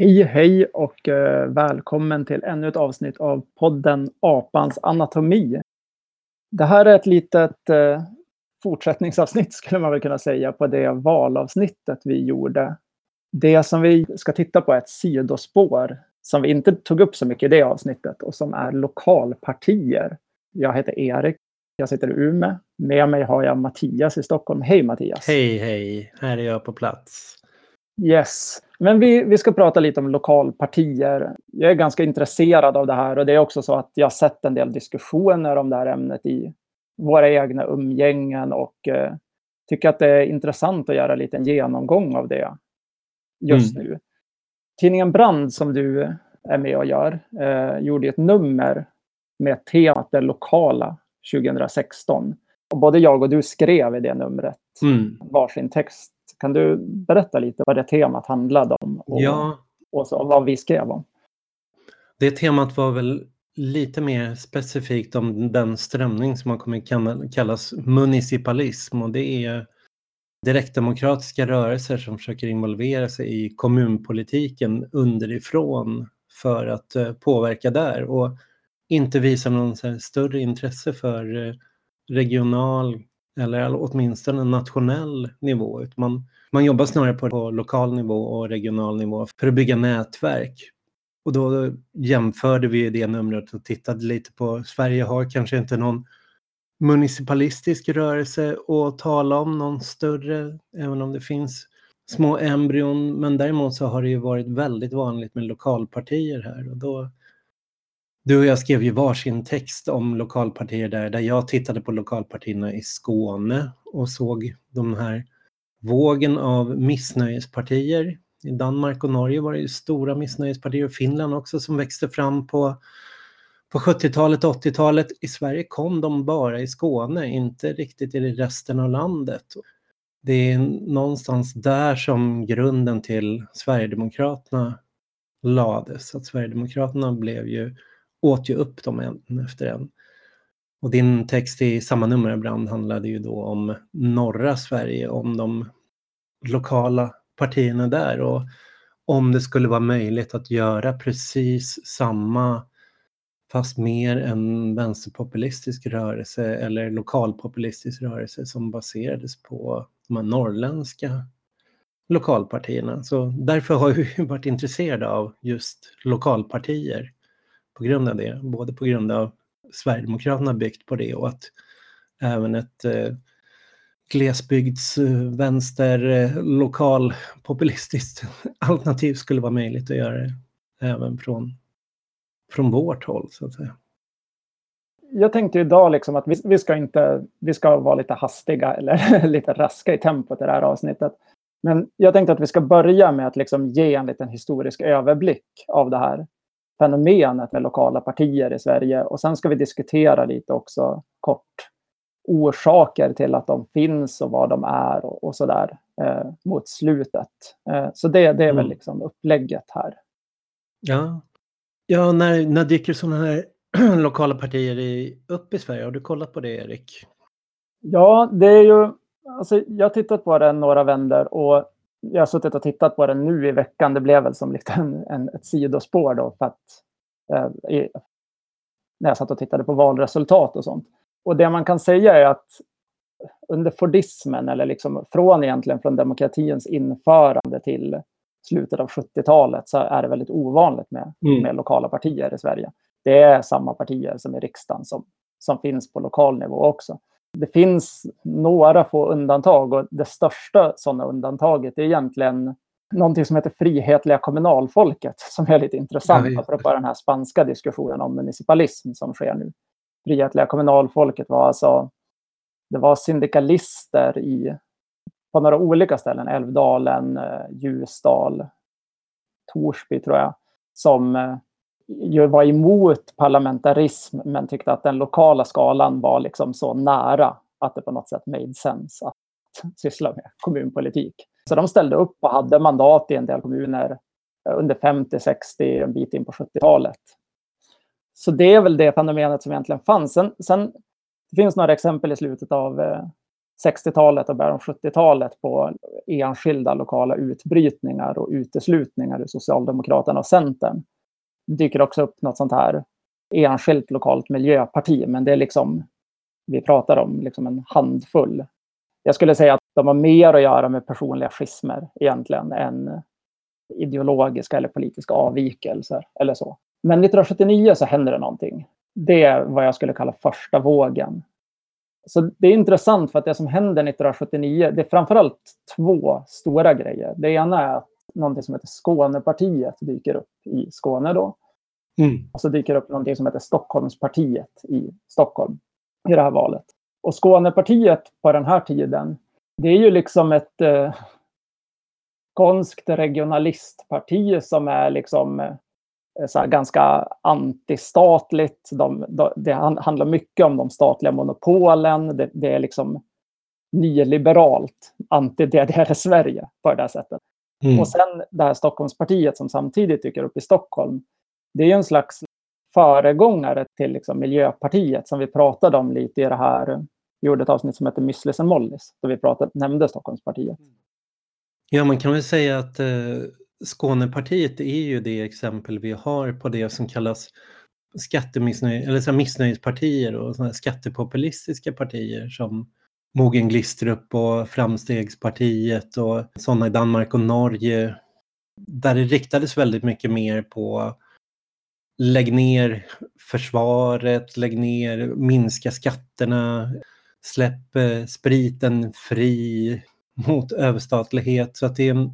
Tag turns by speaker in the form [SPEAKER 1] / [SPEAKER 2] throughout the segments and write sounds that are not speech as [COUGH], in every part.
[SPEAKER 1] Hej, hej och eh, välkommen till ännu ett avsnitt av podden Apans anatomi. Det här är ett litet eh, fortsättningsavsnitt skulle man väl kunna säga på det valavsnittet vi gjorde. Det som vi ska titta på är ett sidospår som vi inte tog upp så mycket i det avsnittet och som är lokalpartier. Jag heter Erik, jag sitter i Umeå. Med mig har jag Mattias i Stockholm. Hej Mattias!
[SPEAKER 2] Hej, hej! Här är jag på plats.
[SPEAKER 1] Yes. Men vi, vi ska prata lite om lokalpartier. Jag är ganska intresserad av det här och det är också så att jag har sett en del diskussioner om det här ämnet i våra egna umgängen och eh, tycker att det är intressant att göra lite en genomgång av det just mm. nu. Tidningen Brand som du är med och gör eh, gjorde ett nummer med temat det lokala 2016. Och både jag och du skrev i det numret mm. varsin text kan du berätta lite vad det temat handlade om och, ja. och, så, vad vi skrev om?
[SPEAKER 2] Det temat var väl lite mer specifikt om den strömning som har kommit kallas municipalism och det är direktdemokratiska rörelser som försöker involvera sig i kommunpolitiken underifrån för att uh, påverka där och inte visa någon större intresse för uh, regional eller åtminstone nationell nivå. Man, man jobbar snarare på, på lokal nivå och regional nivå för att bygga nätverk. Och då jämförde vi det numret och tittade lite på, Sverige har kanske inte någon municipalistisk rörelse att tala om, någon större, även om det finns små embryon. Men däremot så har det ju varit väldigt vanligt med lokalpartier här och då du och jag skrev ju varsin text om lokalpartier där, där jag tittade på lokalpartierna i Skåne och såg de här vågen av missnöjespartier. I Danmark och Norge var det ju stora missnöjespartier och Finland också som växte fram på, på 70-talet och 80-talet. I Sverige kom de bara i Skåne, inte riktigt i resten av landet. Det är någonstans där som grunden till Sverigedemokraterna lades. Att Sverigedemokraterna blev ju åt ju upp dem en efter en. Och din text i samma nummer ibland handlade ju då om norra Sverige, om de lokala partierna där och om det skulle vara möjligt att göra precis samma fast mer en vänsterpopulistisk rörelse eller lokalpopulistisk rörelse som baserades på de här norrländska lokalpartierna. Så därför har vi [LAUGHS] varit intresserade av just lokalpartier på grund av det. Både på grund av Sverigedemokraterna byggt på det och att även ett eh, glesbygdsvänster eh, lokalpopulistiskt [LAUGHS] alternativ skulle vara möjligt att göra det även från, från vårt håll så att säga.
[SPEAKER 1] Jag tänkte idag liksom att vi, vi, ska inte, vi ska vara lite hastiga [LAUGHS] eller lite raska i tempot i det här avsnittet. Men jag tänkte att vi ska börja med att liksom ge en liten historisk överblick av det här fenomenet med lokala partier i Sverige. Och sen ska vi diskutera lite också kort orsaker till att de finns och vad de är och, och sådär eh, mot slutet. Eh, så det, det är mm. väl liksom upplägget här.
[SPEAKER 2] Ja, ja när, när dyker sådana här [CLEARS THROAT] lokala partier i, upp i Sverige? Har du kollat på det, Erik?
[SPEAKER 1] Ja, det är ju... Alltså, jag har tittat på det några vänder och jag har suttit och tittat på den nu i veckan. Det blev väl som lite en, en, ett sidospår då för att eh, i, när jag satt och tittade på valresultat och sånt. Och det man kan säga är att under Fordismen, eller liksom från egentligen från demokratins införande till slutet av 70-talet så är det väldigt ovanligt med, mm. med lokala partier i Sverige. Det är samma partier som i riksdagen som, som finns på lokal nivå också. Det finns några få undantag och det största sådana undantaget är egentligen någonting som heter frihetliga kommunalfolket som är lite intressant ja, apropå den här spanska diskussionen om municipalism som sker nu. Frihetliga kommunalfolket var alltså det var syndikalister i, på några olika ställen, Älvdalen, eh, Ljusdal, Torsby tror jag, som eh, ju var emot parlamentarism men tyckte att den lokala skalan var liksom så nära att det på något sätt made sense att syssla med kommunpolitik. Så de ställde upp och hade mandat i en del kommuner eh, under 50, 60, en bit in på 70-talet. Så det är väl det fenomenet som egentligen fanns. Sen, sen det finns några exempel i slutet av eh, 60-talet och början av 70-talet på enskilda lokala utbrytningar och uteslutningar i Socialdemokraterna och Centern. Det dyker också upp något sånt här enskilt lokalt miljöparti, men det är liksom, vi pratar om liksom en handfull. Jag skulle säga att de har mer att göra med personliga schismer egentligen än ideologiska eller politiska avvikelser eller så. Men 1979 så händer det någonting. Det är vad jag skulle kalla första vågen. Så det är intressant för att det som händer 1979, det är framförallt två stora grejer. Det ena är att någonting som heter Skånepartiet dyker upp i Skåne då. Mm. Och så dyker upp någonting som heter Stockholmspartiet i Stockholm i det här valet. Och Skånepartiet på den här tiden, det är ju liksom ett eh, skånskt regionalistparti som är liksom eh, så ganska antistatligt. De, de, det handlar mycket om de statliga monopolen. Det, det är liksom nyliberalt, anti-DDR-Sverige på det här sättet. Mm. Och sen det här Stockholmspartiet som samtidigt dyker upp i Stockholm. Det är ju en slags föregångare till liksom Miljöpartiet som vi pratade om lite i det här. Vi gjorde ett avsnitt som heter Müslis and Mollis, där vi pratade, nämnde Stockholmspartiet. Mm.
[SPEAKER 2] Ja, man kan väl säga att eh, Skånepartiet är ju det exempel vi har på det som kallas skattemissnöj eller så missnöjespartier och såna skattepopulistiska partier som Mogen Glistrup och Framstegspartiet och sådana i Danmark och Norge. Där det riktades väldigt mycket mer på lägg ner försvaret, lägg ner, minska skatterna, släpp eh, spriten fri mot överstatlighet. Så att det är en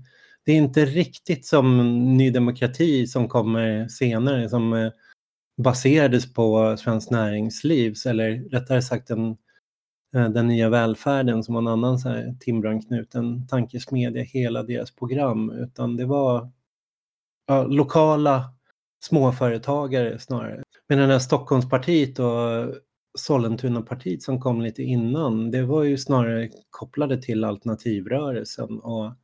[SPEAKER 2] det är inte riktigt som Ny Demokrati som kommer senare som eh, baserades på Svenskt Näringslivs eller rättare sagt den, eh, den nya välfärden som var en annan så här timbranknuten tankesmedja hela deras program utan det var ja, lokala småföretagare snarare. Men det där Stockholmspartiet och Sollentunapartiet som kom lite innan det var ju snarare kopplade till alternativrörelsen och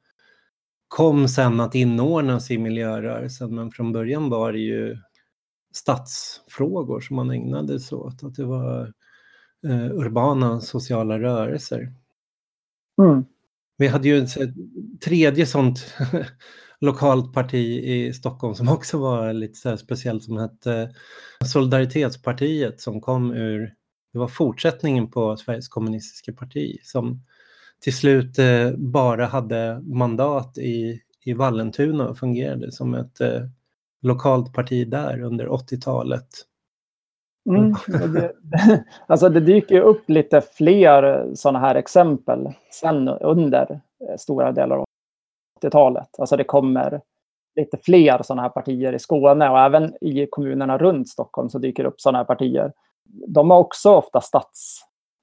[SPEAKER 2] kom sen att inordnas i miljörörelsen men från början var det ju stadsfrågor som man ägnade sig åt. Att det var eh, urbana sociala rörelser. Mm. Vi hade ju ett tredje sånt lokalt parti i Stockholm som också var lite så speciellt som hette Solidaritetspartiet som kom ur, det var fortsättningen på Sveriges kommunistiska parti som till slut eh, bara hade mandat i, i Vallentuna och fungerade som ett eh, lokalt parti där under 80-talet.
[SPEAKER 1] Mm, [LAUGHS] det, [LAUGHS] alltså det dyker upp lite fler sådana här exempel sen under eh, stora delar av 80-talet. Alltså det kommer lite fler sådana här partier i Skåne och även i kommunerna runt Stockholm så dyker upp sådana här partier. De har också ofta stats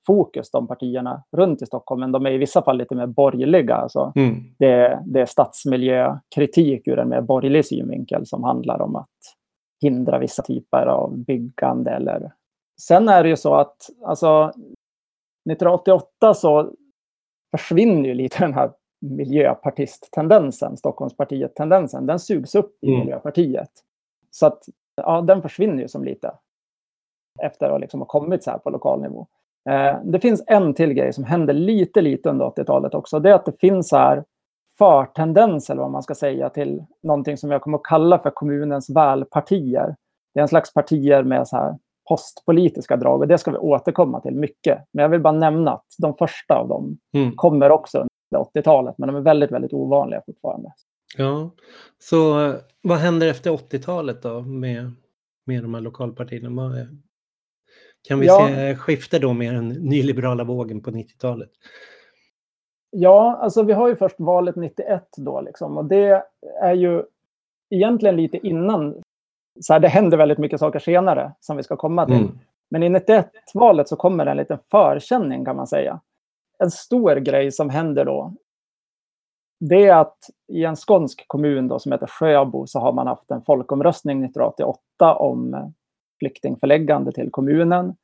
[SPEAKER 1] fokus, de partierna runt i Stockholm, men de är i vissa fall lite mer borgerliga. Alltså mm. det, det är stadsmiljökritik ur en mer borgerlig synvinkel som handlar om att hindra vissa typer av byggande. Eller... Sen är det ju så att alltså, 1988 så försvinner ju lite den här miljöpartist-tendensen, Stockholmspartiet-tendensen. Den sugs upp i mm. Miljöpartiet. Så att ja, den försvinner ju som lite efter att liksom ha kommit så här på lokal nivå. Eh, det finns en till grej som händer lite, lite under 80-talet också. Det är att det finns här förtendens, eller vad man ska säga, till någonting som jag kommer att kalla för kommunens välpartier. Det är en slags partier med så här postpolitiska drag och det ska vi återkomma till mycket. Men jag vill bara nämna att de första av dem mm. kommer också 80-talet, men de är väldigt, väldigt ovanliga fortfarande.
[SPEAKER 2] Ja, så eh, vad händer efter 80-talet då med, med de här lokalpartierna? Kan vi ja. se skifte då med den nyliberala vågen på 90-talet?
[SPEAKER 1] Ja, alltså vi har ju först valet 91 då liksom och det är ju egentligen lite innan. Så här, det händer väldigt mycket saker senare som vi ska komma till. Mm. Men i 91-valet så kommer en liten förkänning kan man säga. En stor grej som händer då. Det är att i en skånsk kommun då, som heter Sjöbo så har man haft en folkomröstning 1988 om flyktingförläggande till kommunen.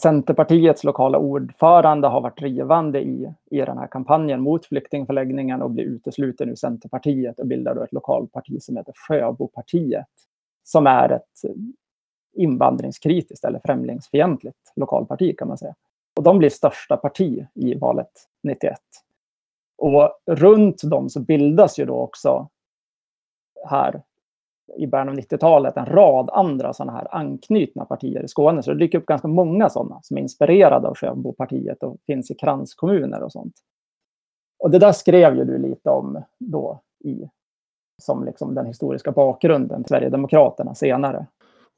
[SPEAKER 1] Centerpartiets lokala ordförande har varit drivande i, i den här kampanjen mot flyktingförläggningen och blir utesluten ur Centerpartiet och bildar då ett lokalparti som heter Sjöbopartiet. Som är ett invandringskritiskt eller främlingsfientligt lokalparti kan man säga. Och de blir största parti i valet 91. Och runt dem så bildas ju då också här i början av 90-talet en rad andra sådana här anknytna partier i Skåne. Så det dyker upp ganska många sådana som är inspirerade av Sjöbopartiet och finns i kranskommuner och sånt. Och det där skrev ju du lite om då i, som liksom den historiska bakgrunden till Sverigedemokraterna senare.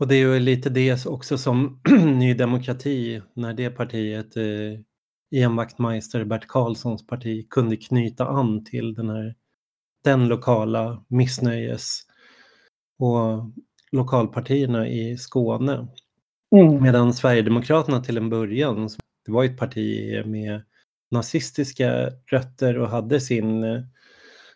[SPEAKER 2] Och det är ju lite det också som [CLEARS THROAT] Ny Demokrati, när det partiet, eh, Ian Wachtmeister, Bert Karlssons parti, kunde knyta an till den här den lokala missnöjes och lokalpartierna i Skåne. Mm. Medan Sverigedemokraterna till en början, det var ett parti med nazistiska rötter och hade sin,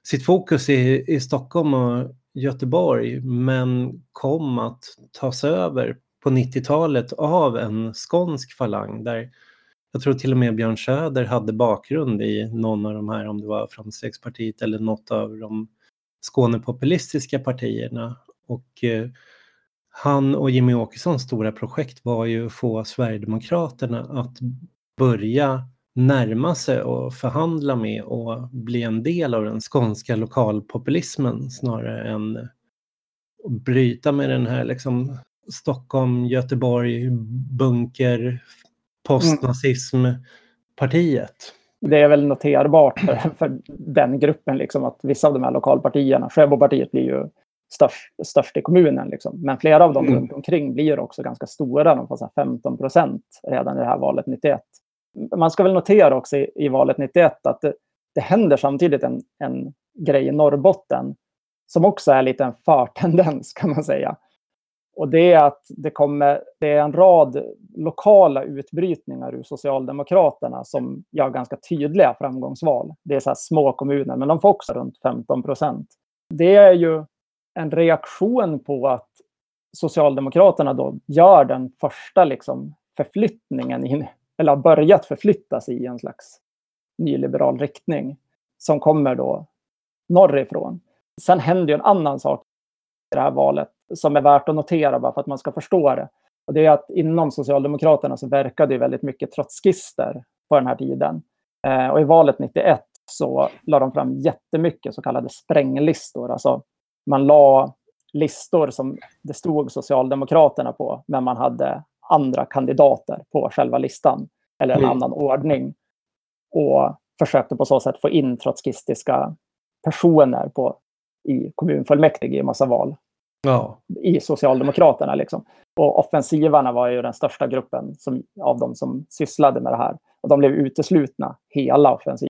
[SPEAKER 2] sitt fokus i, i Stockholm och Göteborg men kom att tas över på 90-talet av en skånsk falang där jag tror till och med Björn Söder hade bakgrund i någon av de här, om det var Framstegspartiet eller något av de Skånepopulistiska partierna. Och eh, han och Jimmy Åkessons stora projekt var ju att få Sverigedemokraterna att börja närma sig och förhandla med och bli en del av den skånska lokalpopulismen snarare än att bryta med den här liksom Stockholm, Göteborg, bunker, postnazismpartiet.
[SPEAKER 1] Det är väl noterbart för, för den gruppen, liksom, att vissa av de här lokalpartierna, Sjöbopartiet blir ju störst, störst i kommunen, liksom. men flera av dem mm. runt omkring blir också ganska stora, de får 15 procent redan i det här valet 91. Man ska väl notera också i, i valet 91 att det, det händer samtidigt en, en grej i Norrbotten som också är lite en förtendens [LAUGHS] kan man säga. Och det är att det, kommer, det är en rad lokala utbrytningar ur Socialdemokraterna som gör ganska tydliga framgångsval. Det är så små kommuner, men de får också runt 15 procent. Det är ju en reaktion på att Socialdemokraterna då gör den första liksom förflyttningen, in, eller har börjat förflyttas i en slags nyliberal riktning som kommer då norrifrån. Sen händer ju en annan sak i det här valet som är värt att notera bara för att man ska förstå det. Och det är att inom Socialdemokraterna så verkade ju väldigt mycket trotskister på den här tiden. Eh, och i valet 91 så la de fram jättemycket så kallade spränglistor. Alltså man la listor som det stod Socialdemokraterna på, men man hade andra kandidater på själva listan. Eller en mm. annan ordning. Och försökte på så sätt få in trotskistiska personer på, i kommunfullmäktige i massa val ja. i Socialdemokraterna. Liksom. Och offensivarna var ju den största gruppen som, av de som sysslade med det här. Och de blev uteslutna, hela offensiven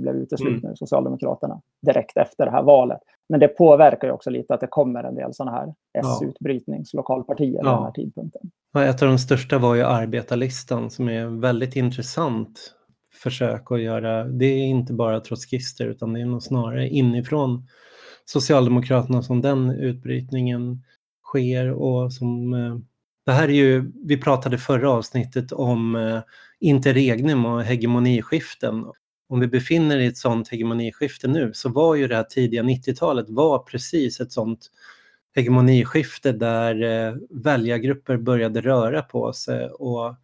[SPEAKER 1] blev uteslutna mm. ur Socialdemokraterna direkt efter det här valet. Men det påverkar ju också lite att det kommer en del sådana här S-utbrytningslokalpartier ja. vid den här tidpunkten.
[SPEAKER 2] Ja, ett av de största var ju arbetarlistan som är väldigt intressant försök att göra. Det är inte bara trotskister utan det är nog snarare inifrån Socialdemokraterna som den utbrytningen sker och som eh, det här är ju, vi pratade förra avsnittet om eh, interregnum och hegemoniskiften. Om vi befinner i ett sådant hegemoniskifte nu så var ju det här tidiga 90-talet var precis ett sådant hegemoniskifte där eh, väljargrupper började röra på sig och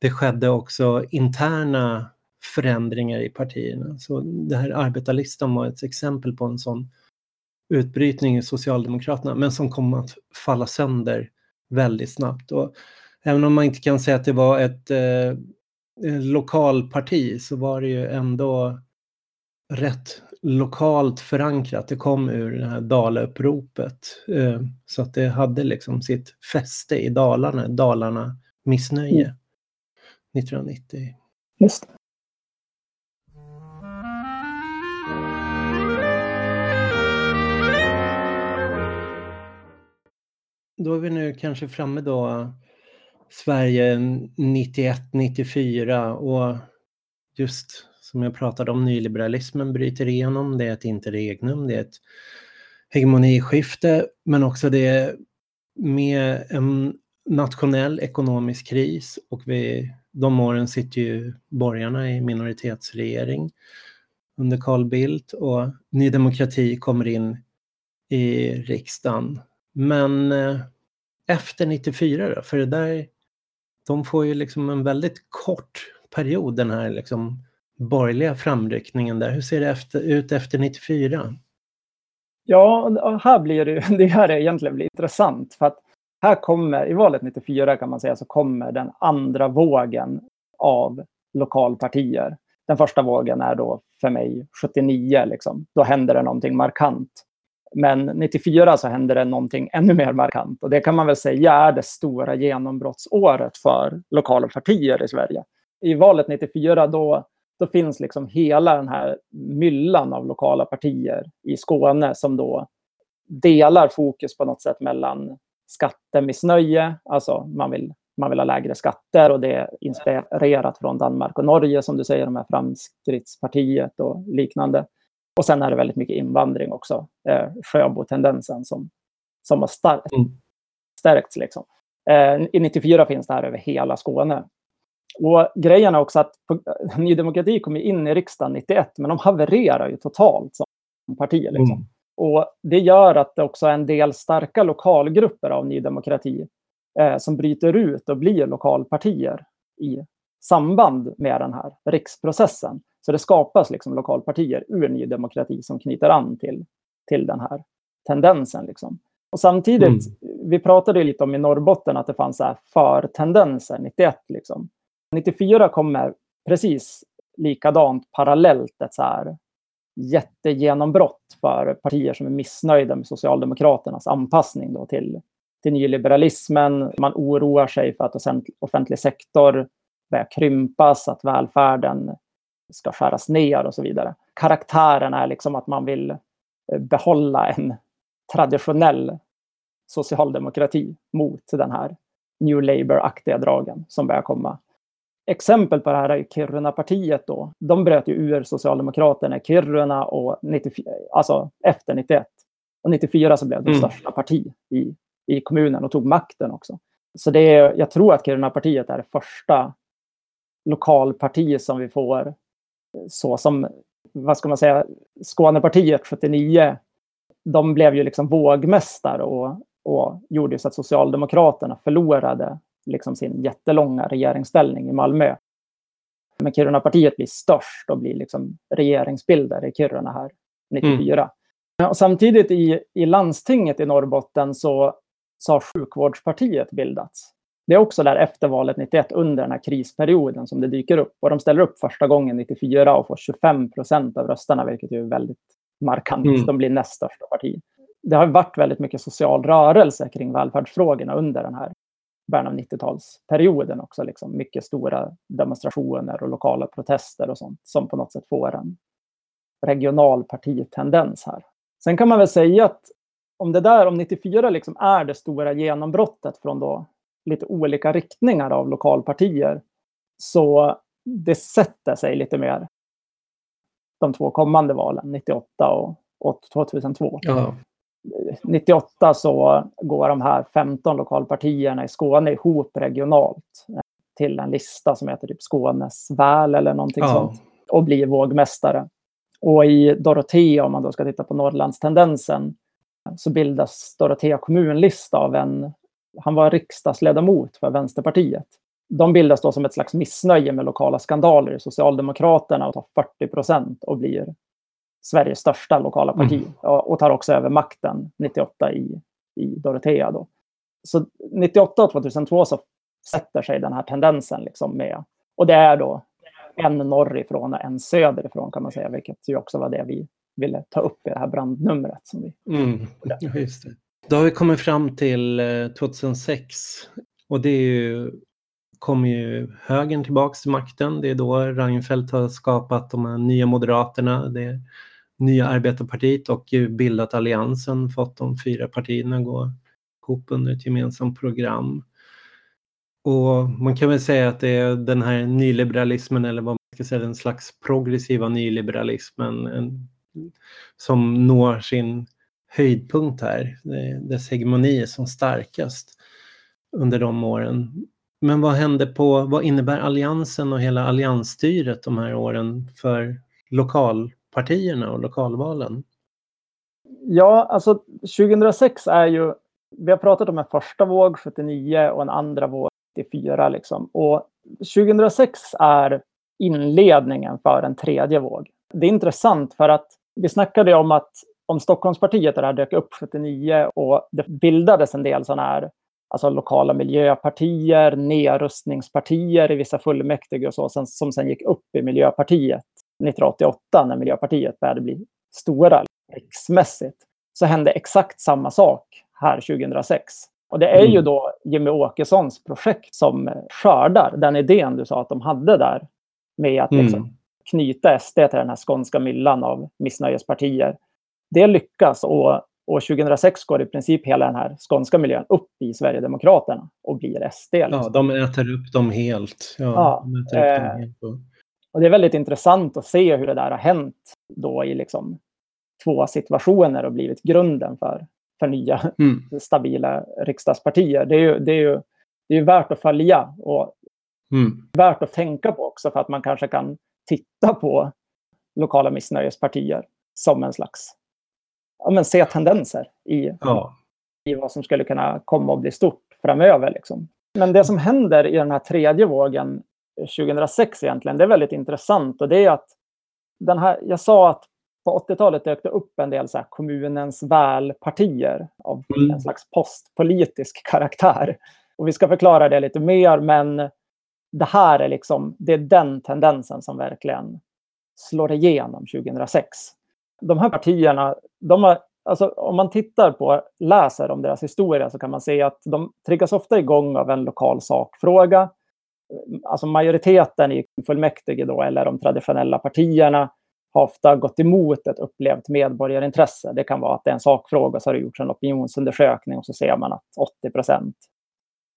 [SPEAKER 2] det skedde också interna förändringar i partierna. Så det här arbetarlistan var ett exempel på en sån utbrytning i Socialdemokraterna, men som kom att falla sönder väldigt snabbt. Och även om man inte kan säga att det var ett eh, lokalparti så var det ju ändå rätt lokalt förankrat. Det kom ur det här Dalauppropet. Eh, så att det hade liksom sitt fäste i Dalarna, Dalarna missnöje mm. 1990.
[SPEAKER 1] Just
[SPEAKER 2] då är vi nu kanske framme då Sverige 91-94 och just som jag pratade om, nyliberalismen bryter igenom. Det är ett interregnum, det är ett hegemoniskifte, men också det med en nationell ekonomisk kris och vi, de åren sitter ju borgarna i minoritetsregering under Carl Bildt och Ny Demokrati kommer in i riksdagen men eh, efter 94 då, för det där de får ju liksom en väldigt kort period, den här liksom borgerliga framryckningen där. Hur ser det efter, ut efter 94?
[SPEAKER 1] Ja, här blir det, [LAUGHS] det här är egentligen blir intressant. För att här kommer, i valet 94 kan man säga, så kommer den andra vågen av lokalpartier. Den första vågen är då för mig 79, liksom. då händer det någonting markant. Men 94 så hände det någonting ännu mer markant. Och det kan man väl säga är det stora genombrottsåret för lokala partier i Sverige. I valet 94 då, då finns liksom hela den här myllan av lokala partier i Skåne som då delar fokus på något sätt mellan skattemissnöje, alltså man vill, man vill ha lägre skatter och det är inspirerat från Danmark och Norge som du säger, de här Framskrittspartiet och liknande. Och sen är det väldigt mycket invandring också, eh, Sjöbo-tendensen som, som har starkt, mm. stärkts. Liksom. Eh, I 94 finns det här över hela Skåne. Och grejen är också att på, [LAUGHS] Ny Demokrati kom in i riksdagen 91, men de havererar ju totalt som parti. Liksom. Mm. Och det gör att det också är en del starka lokalgrupper av Ny Demokrati eh, som bryter ut och blir lokalpartier i samband med den här riksprocessen. Så det skapas liksom lokalpartier ur Ny Demokrati som knyter an till, till den här tendensen. Liksom. Och samtidigt, mm. vi pratade lite om i Norrbotten att det fanns förtendenser 91. Liksom. 94 kommer precis likadant parallellt ett så här jättegenombrott för partier som är missnöjda med Socialdemokraternas anpassning då till, till nyliberalismen. Man oroar sig för att offentlig sektor börjar krympas, att välfärden ska skäras ner och så vidare. Karaktären är liksom att man vill eh, behålla en traditionell socialdemokrati mot den här New Labour-aktiga dragen som börjar komma. Exempel på det här är Kiruna-partiet då. De bröt ju ur Socialdemokraterna i Kiruna och 94, alltså efter 91. Och 94 så blev det mm. största parti i, i kommunen och tog makten också. Så det är, jag tror att Kiruna-partiet är det första lokalparti som vi får så som, vad ska man säga, Skånepartiet 79, de blev ju liksom vågmästare och, och gjorde så att Socialdemokraterna förlorade liksom sin jättelånga regeringsställning i Malmö. Men Kirunapartiet blir störst och blir liksom regeringsbildare i Kiruna här 94. Mm. Och samtidigt i, i landstinget i Norrbotten så, så har sjukvårdspartiet bildats det är också där efter valet 91 under den här krisperioden som det dyker upp. Och de ställer upp första gången 94 och får 25 procent av rösterna, vilket är väldigt markant. Mm. De blir näst största parti. Det har varit väldigt mycket social rörelse kring välfärdsfrågorna under den här början av 90-talsperioden också. Liksom mycket stora demonstrationer och lokala protester och sånt som på något sätt får en regional partitendens här. Sen kan man väl säga att om det där, om 94 liksom är det stora genombrottet från då lite olika riktningar av lokalpartier. Så det sätter sig lite mer de två kommande valen, 98 och, och 2002. Ja. 98 så går de här 15 lokalpartierna i Skåne ihop regionalt till en lista som heter typ Skånes väl eller någonting ja. sånt och blir vågmästare. Och i Dorotea, om man då ska titta på Norrlandstendensen, så bildas Dorotea kommunlista av en han var riksdagsledamot för Vänsterpartiet. De bildas då som ett slags missnöje med lokala skandaler i Socialdemokraterna och tar 40 procent och blir Sveriges största lokala parti mm. och tar också över makten 98 i, i Dorotea. Då. Så 98 och 2002 så sätter sig den här tendensen liksom med, och det är då en norrifrån och en söderifrån kan man säga, vilket ju också var det vi ville ta upp i det här brandnumret. Som vi
[SPEAKER 2] mm. Just det. Då har vi kommit fram till eh, 2006 och det är ju, kommer ju högern tillbaks till makten. Det är då Reinfeldt har skapat de här nya Moderaterna, det nya Arbetarpartiet och bildat Alliansen, fått de fyra partierna gå ihop under ett gemensamt program. Och man kan väl säga att det är den här nyliberalismen eller vad man ska säga, den slags progressiva nyliberalismen en, som når sin höjdpunkt här. Dess hegemoni är som starkast under de åren. Men vad hände på, vad innebär alliansen och hela alliansstyret de här åren för lokalpartierna och lokalvalen?
[SPEAKER 1] Ja, alltså 2006 är ju, vi har pratat om en första våg 79 och en andra våg 94 liksom. Och 2006 är inledningen för en tredje våg. Det är intressant för att vi snackade om att om Stockholmspartiet det här dök upp 79 och det bildades en del sådana här alltså lokala miljöpartier, nedrustningspartier i vissa fullmäktige och så, som, som sen gick upp i Miljöpartiet 1988 när Miljöpartiet började bli stora riksmässigt. Så hände exakt samma sak här 2006. Och det är ju mm. då Jimmy Åkessons projekt som skördar den idén du sa att de hade där med att liksom mm. knyta SD till den här skånska myllan av missnöjespartier. Det lyckas och och 2006 går i princip hela den här skånska miljön upp i Sverigedemokraterna och blir SD. Liksom.
[SPEAKER 2] Ja, de äter upp dem helt. Ja, ja
[SPEAKER 1] eh, dem helt och... och... det är väldigt intressant att se hur det där har hänt då i liksom två situationer och blivit grunden för, för nya [LAUGHS] mm. stabila riksdagspartier. Det är ju, det är ju, det är värt att följa och mm. värt att tänka på också för att man kanske kan titta på lokala missnöjespartier som en slags ja, men se tendenser i, ja. i vad som skulle kunna komma att bli stort framöver. Liksom. Men det som händer i den här tredje vågen 2006 egentligen, det är väldigt intressant och det är att den här, jag sa att på 80-talet dök det upp en del så kommunens välpartier av mm. en slags postpolitisk karaktär. Och vi ska förklara det lite mer, men det här är liksom, det är den tendensen som verkligen slår igenom 2006 de här partierna, de har, alltså, om man tittar på, läser om deras historia så kan man se att de triggas ofta igång av en lokal sakfråga. Alltså majoriteten i fullmäktige då, eller de traditionella partierna, har ofta gått emot ett upplevt medborgarintresse. Det kan vara att det är en sakfråga, så har det gjorts en opinionsundersökning och så ser man att 80 procent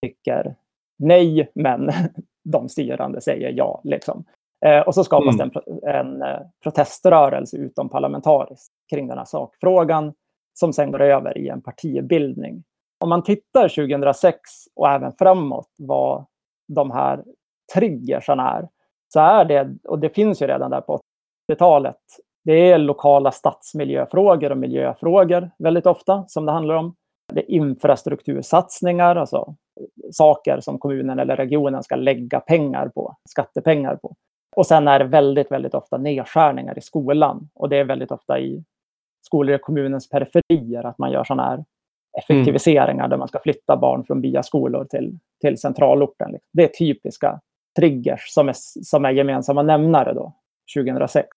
[SPEAKER 1] tycker nej, men [LAUGHS] de styrande säger ja. Liksom. Eh, och så skapas mm. det en, en eh, proteströrelse utom parlamentariskt kring den här sakfrågan som sen går över i en partibildning. Om man tittar 2006 och även framåt vad de här triggersarna är, så är det, och det finns ju redan där på 80-talet, det är lokala stadsmiljöfrågor och miljöfrågor väldigt ofta som det handlar om. Det är infrastruktursatsningar, alltså saker som kommunen eller regionen ska lägga pengar på, skattepengar på. Och sen är det väldigt, väldigt ofta nedskärningar i skolan. Och det är väldigt ofta i skolor i kommunens periferier att man gör sådana här effektiviseringar mm. där man ska flytta barn från byaskolor till, till centralorten. Det är typiska triggers som är, som är gemensamma nämnare då, 2006.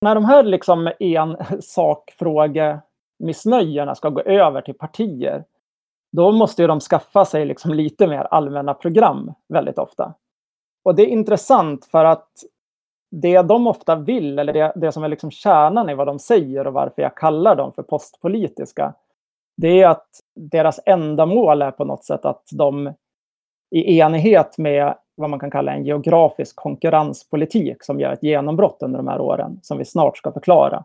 [SPEAKER 1] När de här liksom en [LAUGHS] sakfrågemissnöjena ska gå över till partier, då måste de skaffa sig liksom lite mer allmänna program väldigt ofta. Och det är intressant för att det de ofta vill, eller det, det som är liksom kärnan i vad de säger och varför jag kallar dem för postpolitiska, det är att deras ändamål är på något sätt att de i enighet med vad man kan kalla en geografisk konkurrenspolitik som gör ett genombrott under de här åren, som vi snart ska förklara,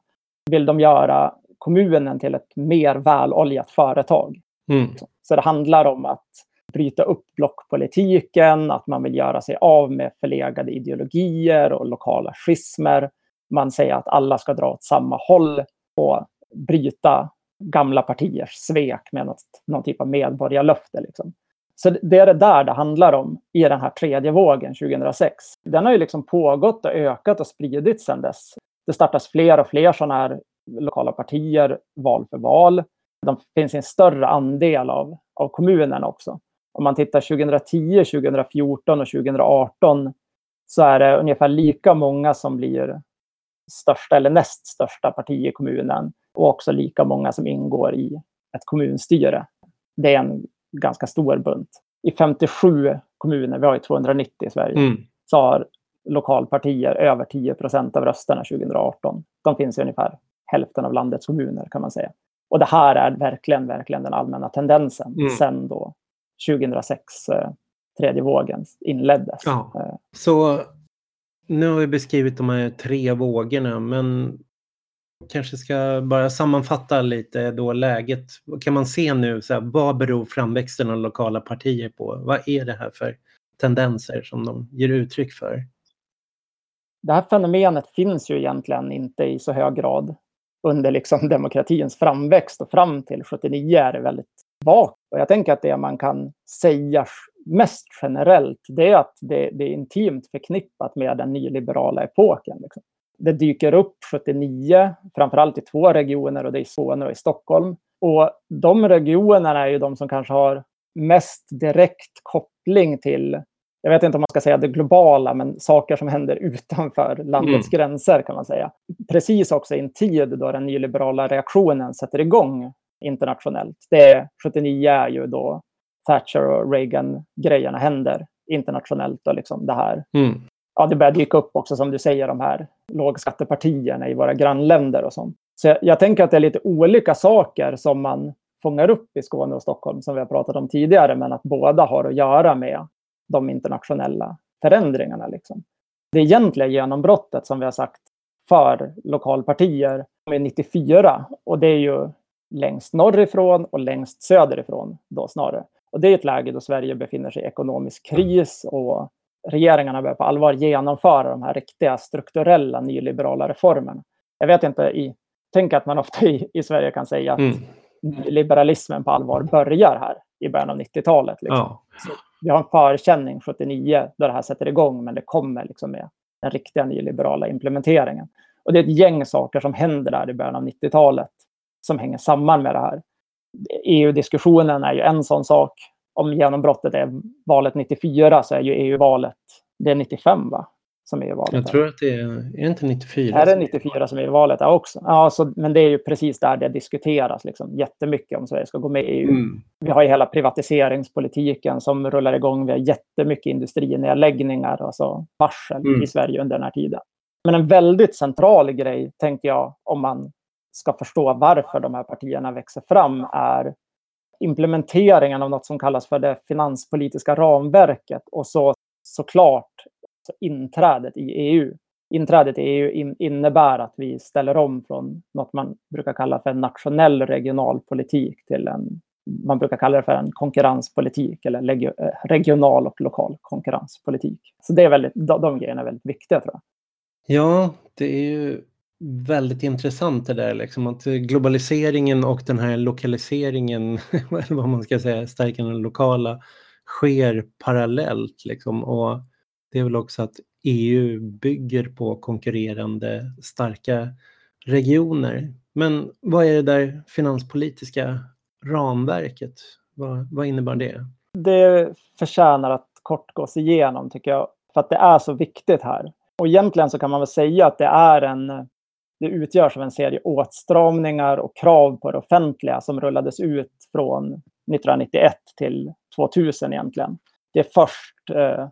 [SPEAKER 1] vill de göra kommunen till ett mer väloljat företag. Mm. Så det handlar om att bryta upp blockpolitiken, att man vill göra sig av med förlegade ideologier och lokala schismer. Man säger att alla ska dra åt samma håll och bryta gamla partiers svek med något, någon typ av medborgarlöfte. Liksom. Så det är det där det handlar om i den här tredje vågen 2006. Den har ju liksom pågått och ökat och spridits sedan dess. Det startas fler och fler sådana här lokala partier val för val. De finns i en större andel av, av kommunerna också om man tittar 2010, 2014 och 2018 så är det ungefär lika många som blir största eller näst största parti i kommunen och också lika många som ingår i ett kommunstyre. Det är en ganska stor bunt. I 57 kommuner, vi har ju 290 i Sverige, mm. så har lokalpartier över 10 procent av rösterna 2018. De finns i ungefär hälften av landets kommuner kan man säga. Och det här är verkligen, verkligen den allmänna tendensen mm. sen då 2006, eh, tredje vågen, inleddes. Ja.
[SPEAKER 2] Eh. Så nu har vi beskrivit de här tre vågorna, men kanske ska bara sammanfatta lite då läget. Kan man se nu? Så här, vad beror framväxten av lokala partier på? Vad är det här för tendenser som de ger uttryck för?
[SPEAKER 1] Det här fenomenet finns ju egentligen inte i så hög grad under liksom [LAUGHS] demokratins framväxt och fram till 79 är det väldigt bak. Och jag tänker att det man kan säga mest generellt, det är att det, det är intimt förknippat med den nyliberala epoken. Liksom. Det dyker upp 79, framförallt i två regioner och det är i Skåne och i Stockholm. Och de regionerna är ju de som kanske har mest direkt koppling till, jag vet inte om man ska säga det globala, men saker som händer [LAUGHS] utanför landets mm. gränser kan man säga. Precis också i en tid då den nyliberala reaktionen sätter igång internationellt. Det 79 är ju då Thatcher och Reagan-grejerna händer internationellt och liksom det här. Mm. Ja, det börjar dyka upp också som du säger, de här lågskattepartierna i våra grannländer och sånt. Så jag, jag, tänker att det är lite olika saker som man fångar upp i Skåne och Stockholm som vi har pratat om tidigare, men att båda har att göra med de internationella förändringarna. Liksom. Det egentliga genombrottet som vi har sagt för lokalpartier är 94 och det är ju längst norrifrån och längst söderifrån då snarare. Och det är ett läge då Sverige befinner sig i ekonomisk kris och regeringarna börjar på allvar genomföra de här riktiga strukturella nyliberala reformerna. Jag vet inte, i, tänk att man ofta i, i Sverige kan säga att mm. liberalismen på allvar börjar här i början av 90-talet. Liksom. Ja. vi har en förkänning 79 då det här sätter igång, men det kommer liksom med den riktiga nyliberala implementeringen. Och det är ett gäng saker som händer där i början av 90-talet som hänger samman med det här. EU-diskussionen är ju en sån sak. Om genombrottet är valet 94 så är ju EU-valet, det är 95 va? Som är valet.
[SPEAKER 2] Jag tror att det är, är det inte 94?
[SPEAKER 1] Är det 94 som är valet ja, också? Ja, så, men det är ju precis där det diskuteras liksom, jättemycket om Sverige ska gå med i EU. Mm. Vi har ju hela privatiseringspolitiken som rullar igång. Vi har jättemycket industrinedläggningar, alltså varsel mm. i Sverige under den här tiden. Men en väldigt central grej, tänker jag, om man ska förstå varför de här partierna växer fram är implementeringen av något som kallas för det finanspolitiska ramverket och så såklart så inträdet i EU. Inträdet i EU innebär att vi ställer om från något man brukar kalla för nationell regionalpolitik till en, man brukar kalla det för en konkurrenspolitik eller eh, regional och lokal konkurrenspolitik. Så det är väldigt, de, de grejerna är väldigt viktiga tror jag.
[SPEAKER 2] Ja, det är ju väldigt intressant det där liksom att globaliseringen och den här lokaliseringen, [LAUGHS] eller vad man ska säga, stärka den lokala, sker parallellt liksom och det är väl också att EU bygger på konkurrerande starka regioner. Men vad är det där finanspolitiska ramverket? Vad, vad innebär det?
[SPEAKER 1] Det förtjänar att kort gås igenom tycker jag, för att det är så viktigt här. Och egentligen så kan man väl säga att det är en det utgörs av en serie åtstramningar och krav på det offentliga som rullades ut från 1991 till 2000 egentligen. Det är först eh,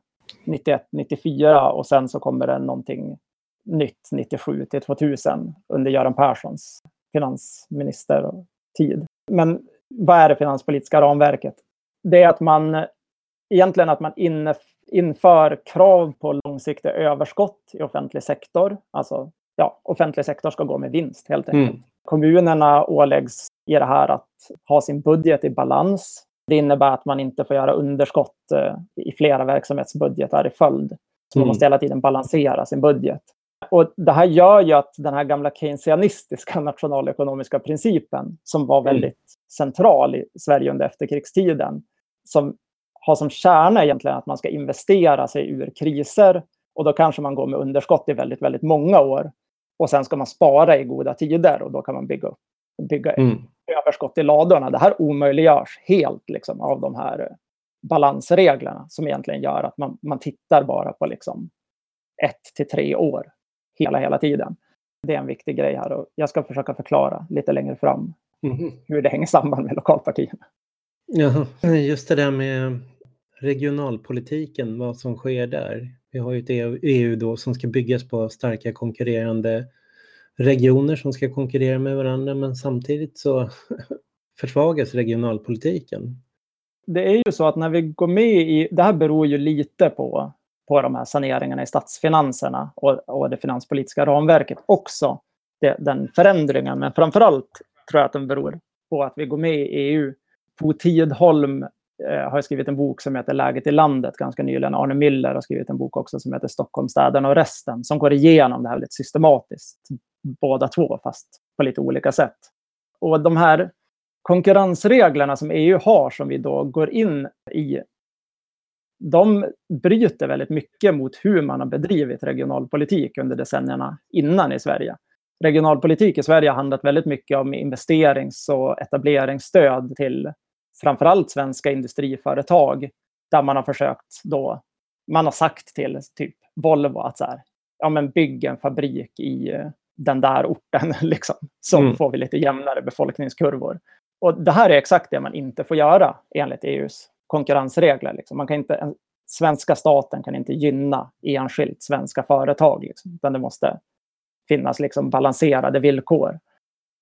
[SPEAKER 1] 91, 94 och sen så kommer det någonting nytt 97 till 2000 under Göran Perssons finansministertid. Men vad är det finanspolitiska ramverket? Det är att man egentligen att man inför krav på långsiktiga överskott i offentlig sektor, alltså ja, offentlig sektor ska gå med vinst helt enkelt. Mm. Kommunerna åläggs i det här att ha sin budget i balans. Det innebär att man inte får göra underskott eh, i flera verksamhetsbudgetar i följd. Så man mm. måste hela tiden balansera sin budget. Och det här gör ju att den här gamla keynesianistiska [LAUGHS] nationalekonomiska principen, som var mm. väldigt central i Sverige under efterkrigstiden, som har som kärna egentligen att man ska investera sig ur kriser och då kanske man går med underskott i väldigt, väldigt många år. Och sen ska man spara i goda tider och då kan man bygga, upp, bygga mm. överskott i ladorna. Det här omöjliggörs helt liksom, av de här eh, balansreglerna som egentligen gör att man, man tittar bara på liksom ett till tre år hela, hela tiden. Det är en viktig grej här och jag ska försöka förklara lite längre fram mm. hur det hänger samman med lokalpartierna.
[SPEAKER 2] Ja, just det där med regionalpolitiken, vad som sker där. Vi har ju ett EU då som ska byggas på starka konkurrerande regioner som ska konkurrera med varandra men samtidigt så [LAUGHS] försvagas regionalpolitiken.
[SPEAKER 1] Det är ju så att när vi går med i, det här beror ju lite på, på de här saneringarna i statsfinanserna och, och det finanspolitiska ramverket också, det, den förändringen. Men framförallt tror jag att den beror på att vi går med i EU. Bo Tidholm Eh, har skrivit en bok som heter Läget i landet ganska nyligen. Arne Müller har skrivit en bok också som heter Stockholmsstäderna och resten som går igenom det här väldigt systematiskt. Båda två, fast på lite olika sätt. Och de här konkurrensreglerna som EU har som vi då går in i, de bryter väldigt mycket mot hur man har bedrivit regionalpolitik under decennierna innan i Sverige. Regionalpolitik i Sverige har handlat väldigt mycket om investerings och etableringsstöd till framförallt svenska industriföretag där man har försökt då, man har sagt till typ Volvo att så här, ja men bygg en fabrik i eh, den där orten, [LAUGHS] liksom, så mm. får vi lite jämnare befolkningskurvor. Och det här är exakt det man inte får göra enligt EUs konkurrensregler. Liksom. Man kan inte, svenska staten kan inte gynna enskilt svenska företag, liksom, utan det måste finnas liksom balanserade villkor.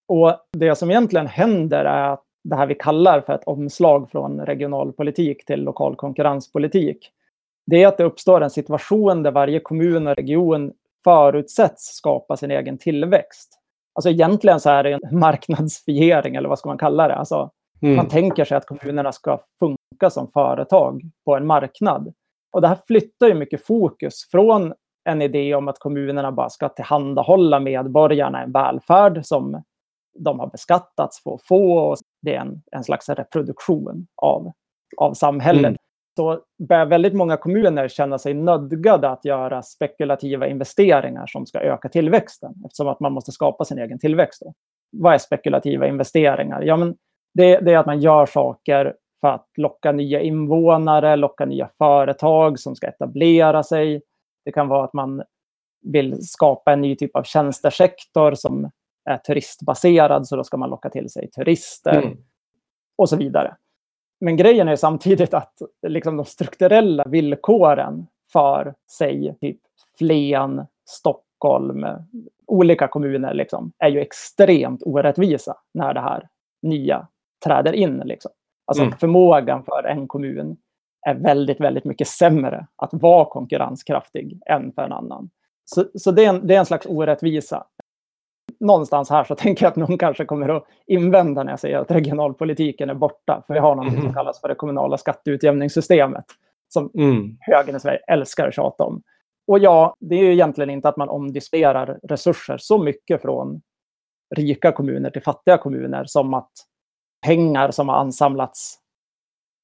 [SPEAKER 1] Och det som egentligen händer är att det här vi kallar för ett omslag från regionalpolitik till lokal konkurrenspolitik. Det är att det uppstår en situation där varje kommun och region förutsätts skapa sin egen tillväxt. Alltså egentligen så är det en marknadsfiering, eller vad ska man kalla det? Alltså, mm. Man tänker sig att kommunerna ska funka som företag på en marknad. Och det här flyttar ju mycket fokus från en idé om att kommunerna bara ska tillhandahålla medborgarna en välfärd som de har beskattats för att få. Och det är en, en slags reproduktion av, av samhället. Mm. Så börjar väldigt många kommuner känna sig nödgade att göra spekulativa investeringar som ska öka tillväxten, eftersom att man måste skapa sin egen tillväxt. Då. Vad är spekulativa investeringar? Ja, men det, det är att man gör saker för att locka nya invånare, locka nya företag som ska etablera sig. Det kan vara att man vill skapa en ny typ av tjänstesektor som är turistbaserad, så då ska man locka till sig turister mm. och så vidare. Men grejen är samtidigt att liksom de strukturella villkoren för, säg, typ Flen, Stockholm, olika kommuner liksom, är ju extremt orättvisa när det här nya träder in. Liksom. Alltså mm. förmågan för en kommun är väldigt, väldigt mycket sämre att vara konkurrenskraftig än för en annan. Så, så det, är en, det är en slags orättvisa någonstans här så [LAUGHS] tänker jag att någon kanske kommer att invända när jag säger att regionalpolitiken är borta. För vi har något som kallas för det kommunala skatteutjämningssystemet. Som mm. högern i Sverige älskar att tjata om. Och ja, det är ju egentligen inte att man omdisponerar resurser så mycket från rika kommuner till fattiga kommuner som att pengar som har ansamlats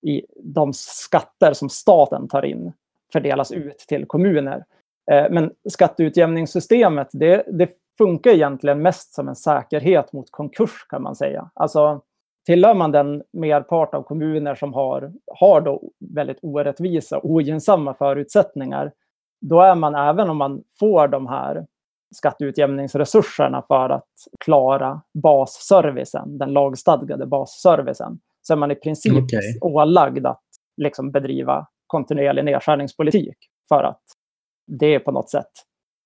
[SPEAKER 1] i de skatter som staten tar in fördelas ut till kommuner. Eh, men skatteutjämningssystemet, det, det funkar egentligen mest som en säkerhet mot konkurs kan man säga. Alltså tillhör man den merpart av kommuner som har, har då väldigt orättvisa, ogynnsamma förutsättningar, då är man, även om man får de här skatteutjämningsresurserna för att klara basservicen, den lagstadgade basservicen, så är man i princip okay. ålagd att liksom bedriva kontinuerlig nedskärningspolitik för att det på något sätt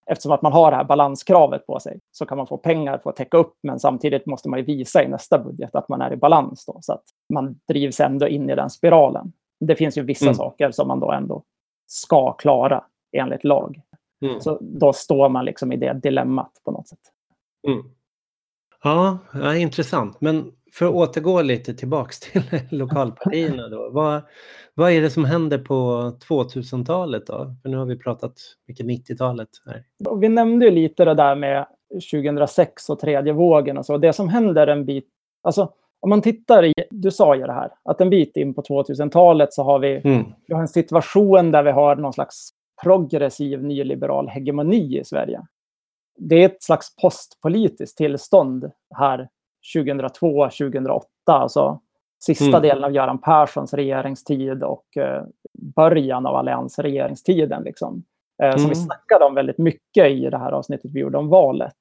[SPEAKER 1] eftersom att man har det här balanskravet på sig så kan man få pengar för att täcka upp men samtidigt måste man ju visa i nästa budget att man är i balans då, så att man drivs ändå in i den spiralen. Det finns ju vissa mm. saker som man då ändå ska klara enligt lag. Mm. Så då står man liksom i det dilemmat på något sätt.
[SPEAKER 2] Mm. Ja, ja, intressant. Men för att återgå lite tillbaks till [LAUGHS] lokalpartierna då. Vad, vad är det som händer på 2000-talet då? För nu har vi pratat mycket 90-talet här.
[SPEAKER 1] Vi nämnde ju lite det där med 2006 och tredje vågen och så. Det som händer en bit, alltså om man tittar i, du sa ju det här, att en bit in på 2000-talet så har vi, mm. vi har en situation där vi har någon slags progressiv nyliberal hegemoni i Sverige. Det är ett slags postpolitiskt tillstånd här 2002, 2008, alltså sista mm. delen av Göran Perssons regeringstid och eh, början av alliansregeringstiden. Liksom, eh, mm. Som vi mm. snackade om väldigt mycket i det här avsnittet vi gjorde om valet.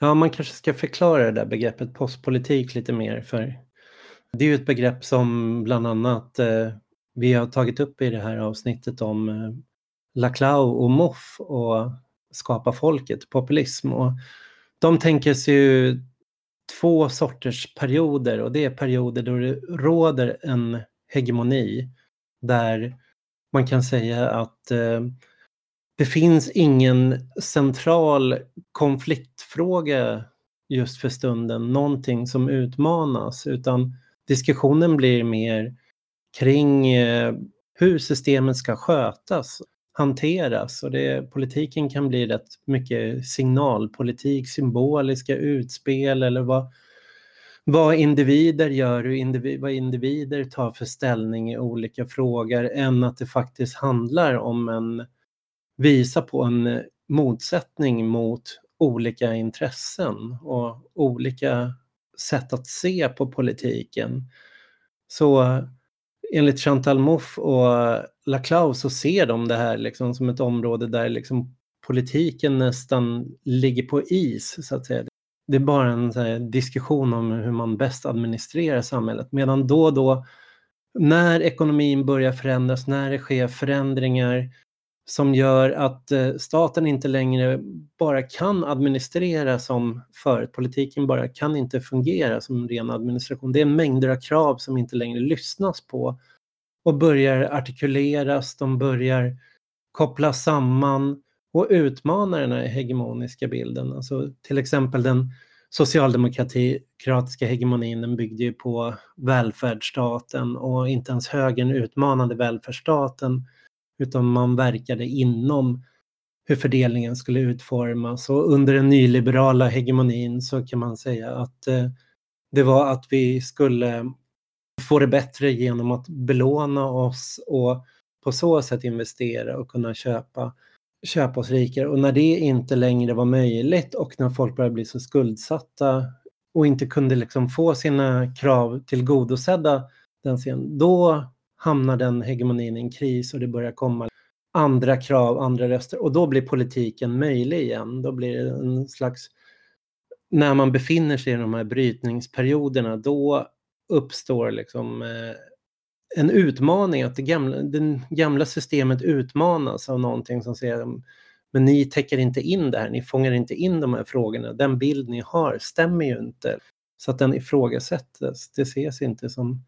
[SPEAKER 2] Ja, man kanske ska förklara det där begreppet postpolitik lite mer. För det är ju ett begrepp som bland annat eh, vi har tagit upp i det här avsnittet om eh, Laclau och Moff och Skapa folket, populism. Och de tänker sig ju två sorters perioder och det är perioder då det råder en hegemoni där man kan säga att eh, det finns ingen central konfliktfråga just för stunden, någonting som utmanas, utan diskussionen blir mer kring eh, hur systemet ska skötas hanteras och det, politiken kan bli rätt mycket signalpolitik, symboliska utspel eller vad, vad individer gör, hur individ, vad individer tar för ställning i olika frågor än att det faktiskt handlar om en visa på en motsättning mot olika intressen och olika sätt att se på politiken. Så enligt Chantal Mouffe och Laclau så ser de det här liksom som ett område där liksom politiken nästan ligger på is, så att säga. Det är bara en här, diskussion om hur man bäst administrerar samhället. Medan då och då, när ekonomin börjar förändras, när det sker förändringar som gör att eh, staten inte längre bara kan administrera som förut. Politiken bara kan inte fungera som ren administration. Det är mängder av krav som inte längre lyssnas på och börjar artikuleras, de börjar kopplas samman och utmana den här hegemoniska bilden. Alltså till exempel den socialdemokratiska hegemonin den byggde ju på välfärdsstaten och inte ens högern utmanade välfärdsstaten utan man verkade inom hur fördelningen skulle utformas. Och under den nyliberala hegemonin så kan man säga att eh, det var att vi skulle få det bättre genom att belåna oss och på så sätt investera och kunna köpa, köpa oss rikare. Och när det inte längre var möjligt och när folk började bli så skuldsatta och inte kunde liksom få sina krav tillgodosedda den scenen, då hamnar den hegemonin i en kris och det börjar komma andra krav, andra röster och då blir politiken möjlig igen. Då blir det en slags... När man befinner sig i de här brytningsperioderna då uppstår liksom eh, en utmaning, att det gamla, det gamla systemet utmanas av någonting som säger mm, men ni täcker inte in det här, ni fångar inte in de här frågorna, den bild ni har stämmer ju inte. Så att den ifrågasätts, det ses inte som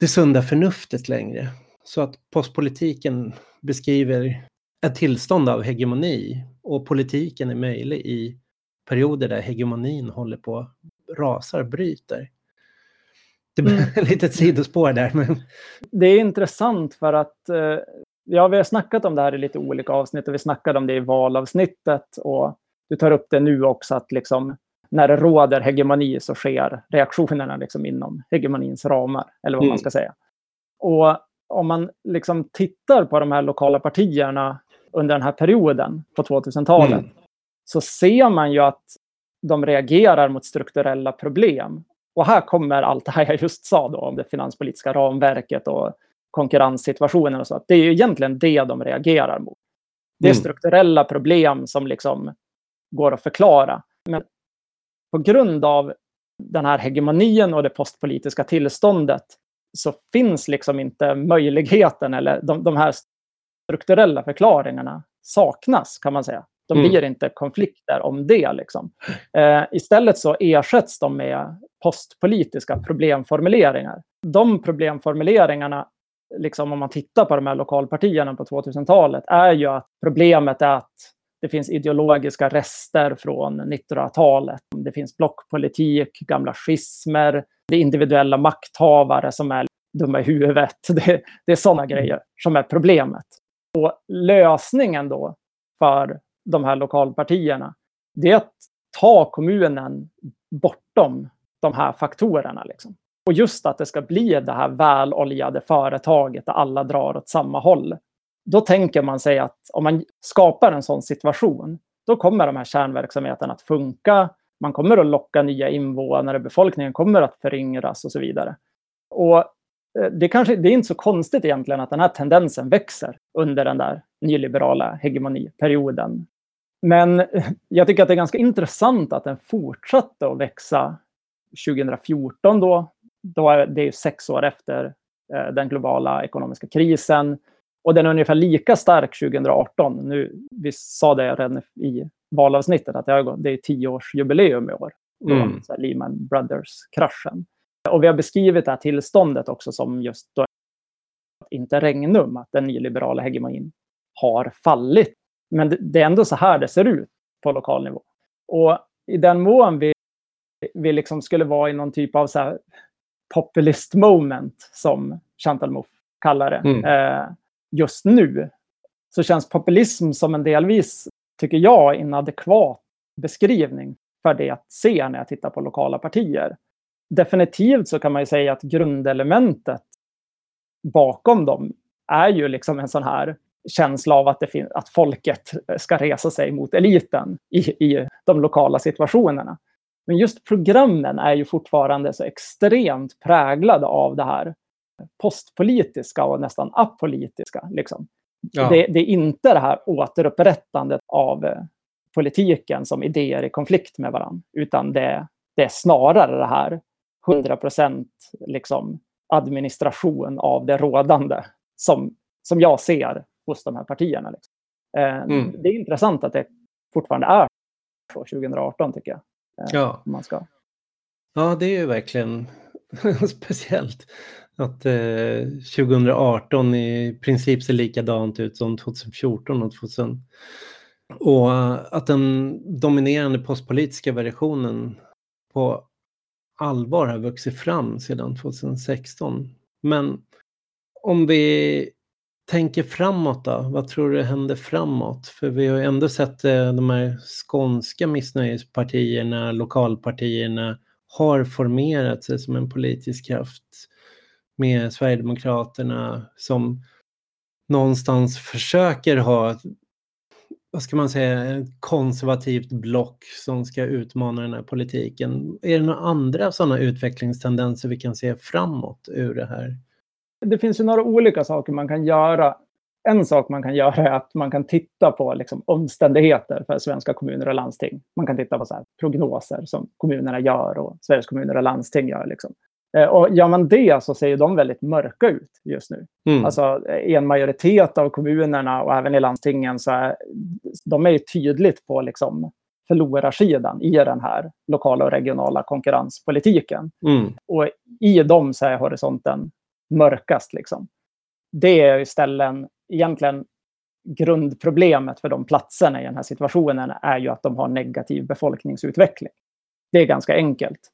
[SPEAKER 2] det sunda förnuftet längre. Så att postpolitiken beskriver ett tillstånd av hegemoni och politiken är möjlig i perioder där hegemonin håller på rasar, bryter. Det blir mm. [LAUGHS] ett litet sidospår där. Men...
[SPEAKER 1] Det är intressant för att eh, ja, vi har snackat om det här i lite olika avsnitt och vi snackade om det i valavsnittet och du tar upp det nu också att liksom när det råder hegemoni så sker reaktionerna liksom inom hegemonins ramar, eller vad mm. man ska säga. Och om man liksom tittar på de här lokala partierna under den här perioden på 2000-talet mm. så ser man ju att de reagerar mot strukturella problem. Och här kommer allt det här jag just sa då om det finanspolitiska ramverket och konkurrenssituationen och så. Det är ju egentligen det de reagerar mot. Det är mm. strukturella problem som liksom går att förklara. Men på grund av den här hegemonin och det postpolitiska tillståndet så finns liksom inte möjligheten eller de, de här strukturella förklaringarna saknas kan man säga. De mm. blir inte konflikter om det. Liksom. Eh, istället så ersätts de med postpolitiska problemformuleringar. De problemformuleringarna, liksom om man tittar på de här lokalpartierna på 2000-talet, är ju att problemet är att det finns ideologiska rester från 1900-talet. Det finns blockpolitik, gamla schismer, det är individuella makthavare som är dumma i huvudet. Det, [LAUGHS] det är sådana mm. grejer som är problemet. Och lösningen då för de här lokalpartierna, det är att ta kommunen bortom de här faktorerna. Liksom. Och just att det ska bli det här väloljade företaget där alla drar åt samma håll då tänker man sig att om man skapar en sån situation, då kommer de här kärnverksamheterna att funka. Man kommer att locka nya invånare, befolkningen kommer att föryngras och så vidare. Och eh, det, kanske, det är inte så konstigt egentligen att den här tendensen växer under den där nyliberala hegemoniperioden. Men [LAUGHS] jag tycker att det är ganska intressant att den fortsatte att växa 2014 då. då är det är sex år efter eh, den globala ekonomiska krisen. Och den är ungefär lika stark 2018. Nu, vi sa det redan i valavsnittet att det är tioårsjubileum i år. Mm. Lehman Brothers-kraschen. Och vi har beskrivit det här tillståndet också som just då inte regnum, att den nyliberala hegemonin har fallit. Men det är ändå så här det ser ut på lokal nivå. Och i den mån vi, vi liksom skulle vara i någon typ av så populist moment, som Chantal Mouffe kallar det, mm. eh, just nu så känns populism som en delvis, tycker jag, inadekvat beskrivning för det jag ser när jag tittar på lokala partier. Definitivt så kan man ju säga att grundelementet bakom dem är ju liksom en sån här känsla av att, det att folket ska resa sig mot eliten i, i de lokala situationerna. Men just programmen är ju fortfarande så extremt präglade av det här postpolitiska och nästan apolitiska. Liksom. Ja. Det, det, är inte det här återupprättandet av eh, politiken som idéer i konflikt med varandra, utan det, det är snarare det här 100% liksom, administration av det rådande som, som jag ser hos de här partierna. Liksom. Eh, mm. Det är intressant att det fortfarande är så 2018 tycker jag.
[SPEAKER 2] Eh, ja. Man ska. ja, det är ju verkligen [LAUGHS] speciellt att eh, 2018 i princip ser likadant ut som 2014 och 2000. Och eh, att den dominerande postpolitiska versionen på allvar har vuxit fram sedan 2016. Men om vi tänker framåt då, vad tror du händer framåt? För vi har ju ändå sett eh, de här skånska missnöjespartierna, lokalpartierna har formerat sig som en politisk kraft med Sverigedemokraterna som någonstans försöker ha vad ska man säga, ett konservativt block som ska utmana den här politiken. Är det några andra sådana utvecklingstendenser vi kan se framåt ur det här?
[SPEAKER 1] Det finns ju några olika saker man kan göra. En sak man kan göra är att man kan titta på liksom, omständigheter för svenska kommuner och landsting. Man kan titta på så prognoser som kommunerna gör och Sveriges kommuner och landsting gör. Liksom. Eh, och gör man det så ser de väldigt mörka ut just nu. Mm. Alltså i en majoritet av kommunerna och även i landstingen så är de är tydligt på liksom förlorarsidan i den här lokala och regionala konkurrenspolitiken. Mm. Och i dem så är horisonten mörkast. Liksom. Det är ju ställen, egentligen grundproblemet för de platserna i den här situationen är ju att de har negativ befolkningsutveckling. Det är ganska enkelt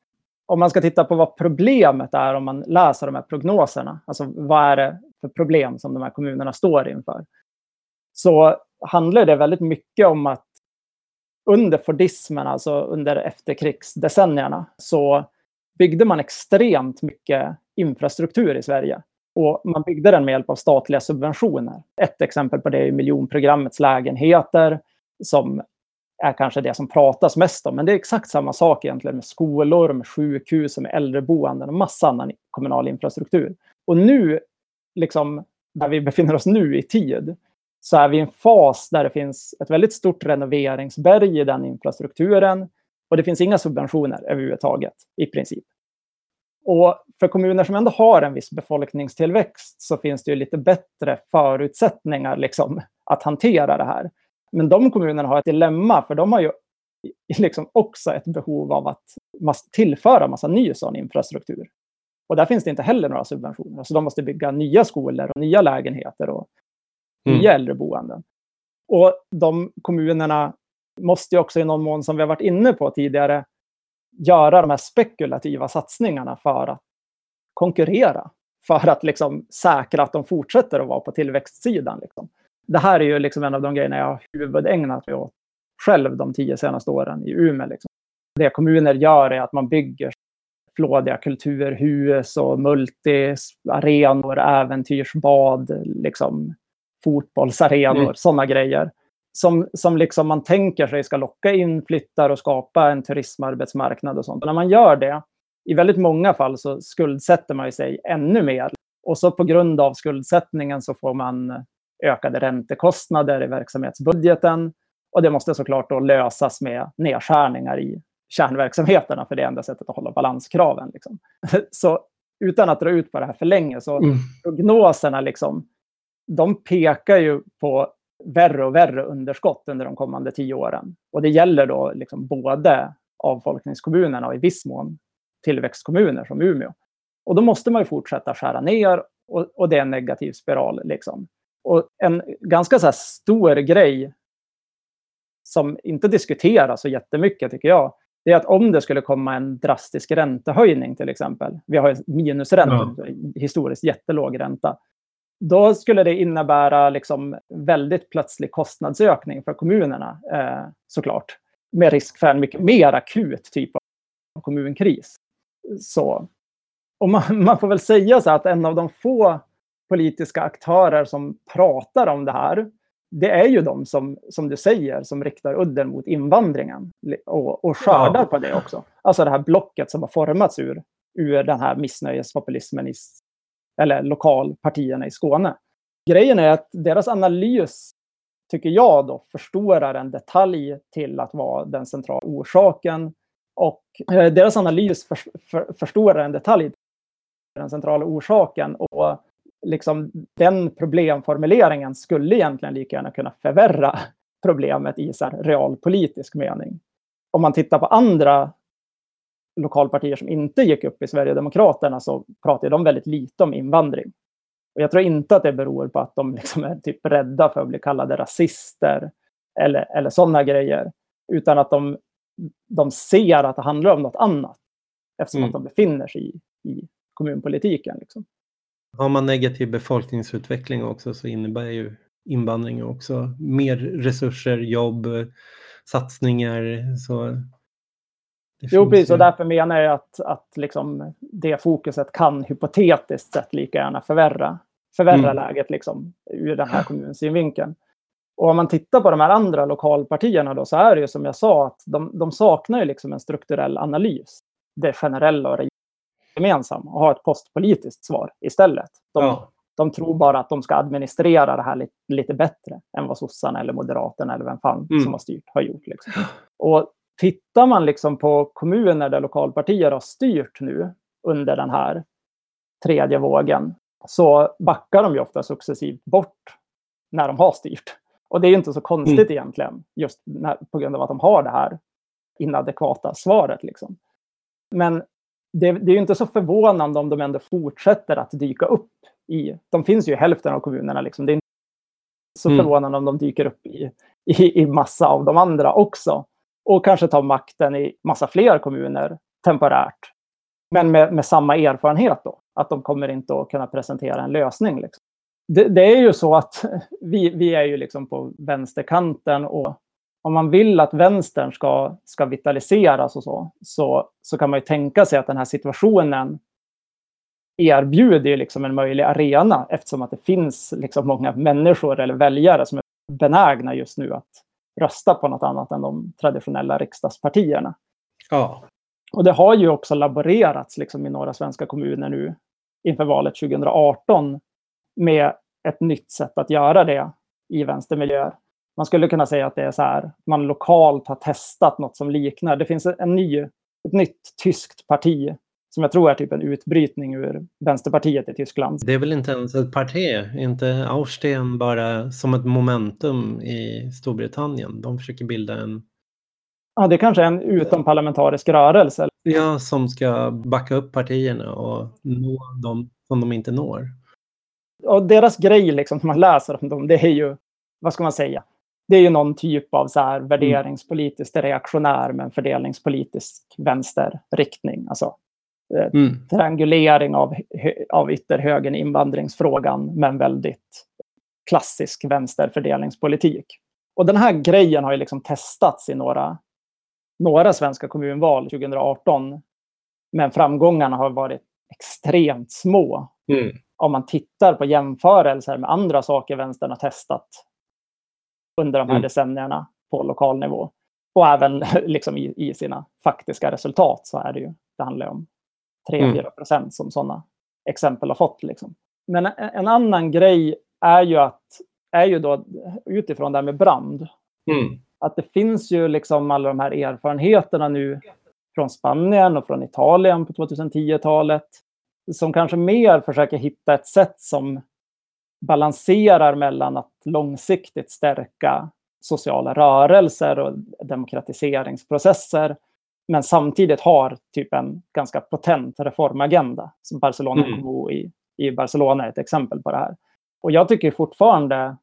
[SPEAKER 1] om man ska titta på vad problemet är om man läser de här prognoserna, alltså vad är det för problem som de här kommunerna står inför, så handlar det väldigt mycket om att under Fordismen, alltså under efterkrigsdecennierna, så byggde man extremt mycket infrastruktur i Sverige. Och man byggde den med hjälp av statliga subventioner. Ett exempel på det är miljonprogrammets lägenheter som är kanske det som pratas mest om. Men det är exakt samma sak egentligen med skolor, med sjukhus, med äldreboenden och massa annan kommunal infrastruktur. Och nu, liksom, där vi befinner oss nu i tid, så är vi i en fas där det finns ett väldigt stort renoveringsberg i den infrastrukturen. Och det finns inga subventioner överhuvudtaget, i princip. Och för kommuner som ändå har en viss befolkningstillväxt så finns det ju lite bättre förutsättningar liksom, att hantera det här. Men de kommunerna har ett dilemma, för de har ju liksom också ett behov av att tillföra massa ny sån infrastruktur. Och där finns det inte heller några subventioner. Så de måste bygga nya skolor och nya lägenheter och mm. nya äldreboenden. Och de kommunerna måste ju också i någon mån, som vi har varit inne på tidigare, göra de här spekulativa satsningarna för att konkurrera. För att liksom säkra att de fortsätter att vara på tillväxtsidan. Liksom det här är ju liksom en av de grejerna jag har huvudägnat mig åt själv de tio senaste åren i Umeå. Liksom. Det kommuner gör är att man bygger flådiga kulturhus och multiarenor, äventyrsbad, liksom, fotbollsarenor, mm. sådana grejer. Som, som liksom man tänker sig ska locka in flyttar och skapa en turismarbetsmarknad och sånt. Och när man gör det, i väldigt många fall så skuldsätter man sig ännu mer. Och så på grund av skuldsättningen så får man ökade räntekostnader i verksamhetsbudgeten. Och det måste såklart då lösas med nedskärningar i kärnverksamheterna, för det är enda sättet att hålla balanskraven. Liksom. [LAUGHS] Så utan att dra ut på det här för länge, så mm. prognoserna liksom, de pekar ju på värre och värre underskott under de kommande tio åren. Och det gäller då liksom både avfolkningskommunerna och i viss mån tillväxtkommuner som Umeå. Och då måste man ju fortsätta skära ner och, och det är en negativ spiral. Liksom. Och en ganska så stor grej som inte diskuteras så jättemycket tycker jag, det är att om det skulle komma en drastisk räntehöjning till exempel, vi har minusränta, ja. historiskt jättelåg ränta, då skulle det innebära liksom väldigt plötslig kostnadsökning för kommunerna eh, såklart. Med risk för en mycket mer akut typ av kommunkris. Så, och man, [LAUGHS] man får väl säga så att en av de få politiska aktörer som pratar om det här, det är ju de som, som du säger, som riktar udden mot invandringen och, och skördar ja. på det också. Alltså det här blocket som har formats ur, ur den här missnöjespopulismen i, eller lokalpartierna i Skåne. Grejen är att deras analys, tycker jag, då, förstorar en detalj till att vara den centrala orsaken. Och eh, deras analys för, för, förstorar en detalj till den centrala orsaken. Och liksom, den problemformuleringen skulle egentligen lika gärna kunna förvärra problemet i så realpolitisk mening. Om man tittar på andra lokalpartier som inte gick upp i Sverigedemokraterna så pratar de väldigt lite om invandring. Och jag tror inte att det beror på att de liksom är typ rädda för att bli kallade rasister eller, eller sådana grejer. Utan att de, de ser att det handlar om något annat. Eftersom mm. att de befinner sig i, i kommunpolitiken. Liksom.
[SPEAKER 2] Har man negativ befolkningsutveckling också så innebär ju invandring också mer resurser, jobb, satsningar. Så
[SPEAKER 1] jo, precis. Och därför menar jag att, att liksom det fokuset kan hypotetiskt sett lika gärna förvärra, förvärra mm. läget liksom, ur den här kommunens synvinkeln. Och om man tittar på de här andra lokalpartierna då, så är det ju som jag sa att de, de saknar ju liksom en strukturell analys. Det generella och gemensamma och ha ett postpolitiskt svar istället. De, ja. de tror bara att de ska administrera det här lite, lite bättre än vad sossarna eller moderaterna eller vem fan mm. som har styrt har gjort. Liksom. Och tittar man liksom på kommuner där lokalpartier har styrt nu under den här tredje vågen så backar de ju ofta successivt bort när de har styrt. Och det är inte så konstigt mm. egentligen, just när, på grund av att de har det här inadekvata svaret. Liksom. Men det, det är inte så förvånande om de ändå fortsätter att dyka upp i... De finns ju i hälften av kommunerna. Liksom. Det är inte så mm. förvånande om de dyker upp i, i, i massa av de andra också. Och kanske tar makten i massa fler kommuner temporärt. Men med, med samma erfarenhet då. Att de kommer inte att kunna presentera en lösning. Liksom. Det, det, är ju så att [LAUGHS] vi, vi är ju liksom på vänsterkanten och om man vill att vänstern ska, ska vitaliseras och så, så, så kan man ju tänka sig att den här situationen erbjuder liksom en möjlig arena eftersom att det finns liksom många människor eller väljare som är benägna just nu att rösta på något annat än de traditionella riksdagspartierna.
[SPEAKER 2] Ja.
[SPEAKER 1] Och det har ju också laborerats liksom i några svenska kommuner nu inför valet 2018 med ett nytt sätt att göra det i vänstermiljöer man skulle kunna säga att det är så här, man lokalt har testat något som liknar. Det finns en ny, ett nytt tyskt parti som jag tror är typ en utbrytning ur Vänsterpartiet i Tyskland.
[SPEAKER 2] Det är väl inte ens ett parti, inte Austen bara som ett momentum i Storbritannien. De försöker bilda en...
[SPEAKER 1] Ja, det är kanske är en utomparlamentarisk rörelse.
[SPEAKER 2] Ja, som ska backa upp partierna och nå dem som de inte når.
[SPEAKER 1] Och deras grej, liksom, som man läser om dem, det är ju, vad ska man säga, det är ju någon typ av så här mm. värderingspolitiskt reaktionär men fördelningspolitisk vänsterriktning. Alltså eh, mm. triangulering av, av ytterhögern invandringsfrågan men väldigt klassisk vänsterfördelningspolitik. Och den här grejen har ju liksom testats i några, några svenska kommunval 2018. Men framgångarna har varit extremt små. Mm. Om man tittar på jämförelser med andra saker vänstern har testat under de här mm. decennierna på lokal nivå. Och även [LAUGHS] liksom i, i, sina faktiska resultat så är det ju, det handlar om 3-4 mm. procent mm. som sådana exempel har fått. Liksom. Men en, en, annan grej är ju att, är ju då utifrån det här med brand. Mm. Att det finns ju liksom alla de här erfarenheterna nu från Spanien och från Italien på 2010-talet som kanske mer försöker hitta ett sätt som balanserar mellan att långsiktigt stärka sociala rörelser och demokratiseringsprocesser men samtidigt har typ en ganska potent reformagenda. Som Barcelona mm. i, i Barcelona är ett exempel på det här. Och jag tycker fortfarande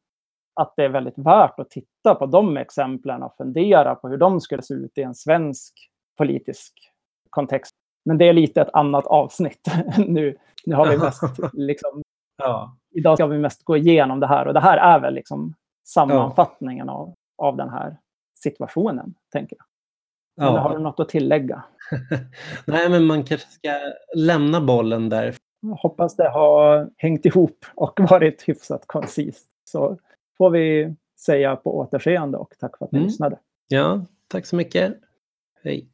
[SPEAKER 1] att det är väldigt värt att titta på de exemplen och fundera på hur de skulle se ut i en svensk politisk kontext. Men det är lite ett annat avsnitt. [LAUGHS] nu, nu har vi mest [LAUGHS] liksom,
[SPEAKER 2] ja
[SPEAKER 1] idag ska vi mest gå igenom det här och det här är väl liksom sammanfattningen ja. av, av den här situationen, tänker jag. Ja. Eller har du något att tillägga? [LAUGHS]
[SPEAKER 2] Nej, men man kanske ska lämna bollen där.
[SPEAKER 1] Jag hoppas det har hängt ihop och [LAUGHS] varit hyfsat koncist. Så får vi säga på återseende och tack för att ni mm. lyssnade.
[SPEAKER 2] Ja, tack så mycket. Hej.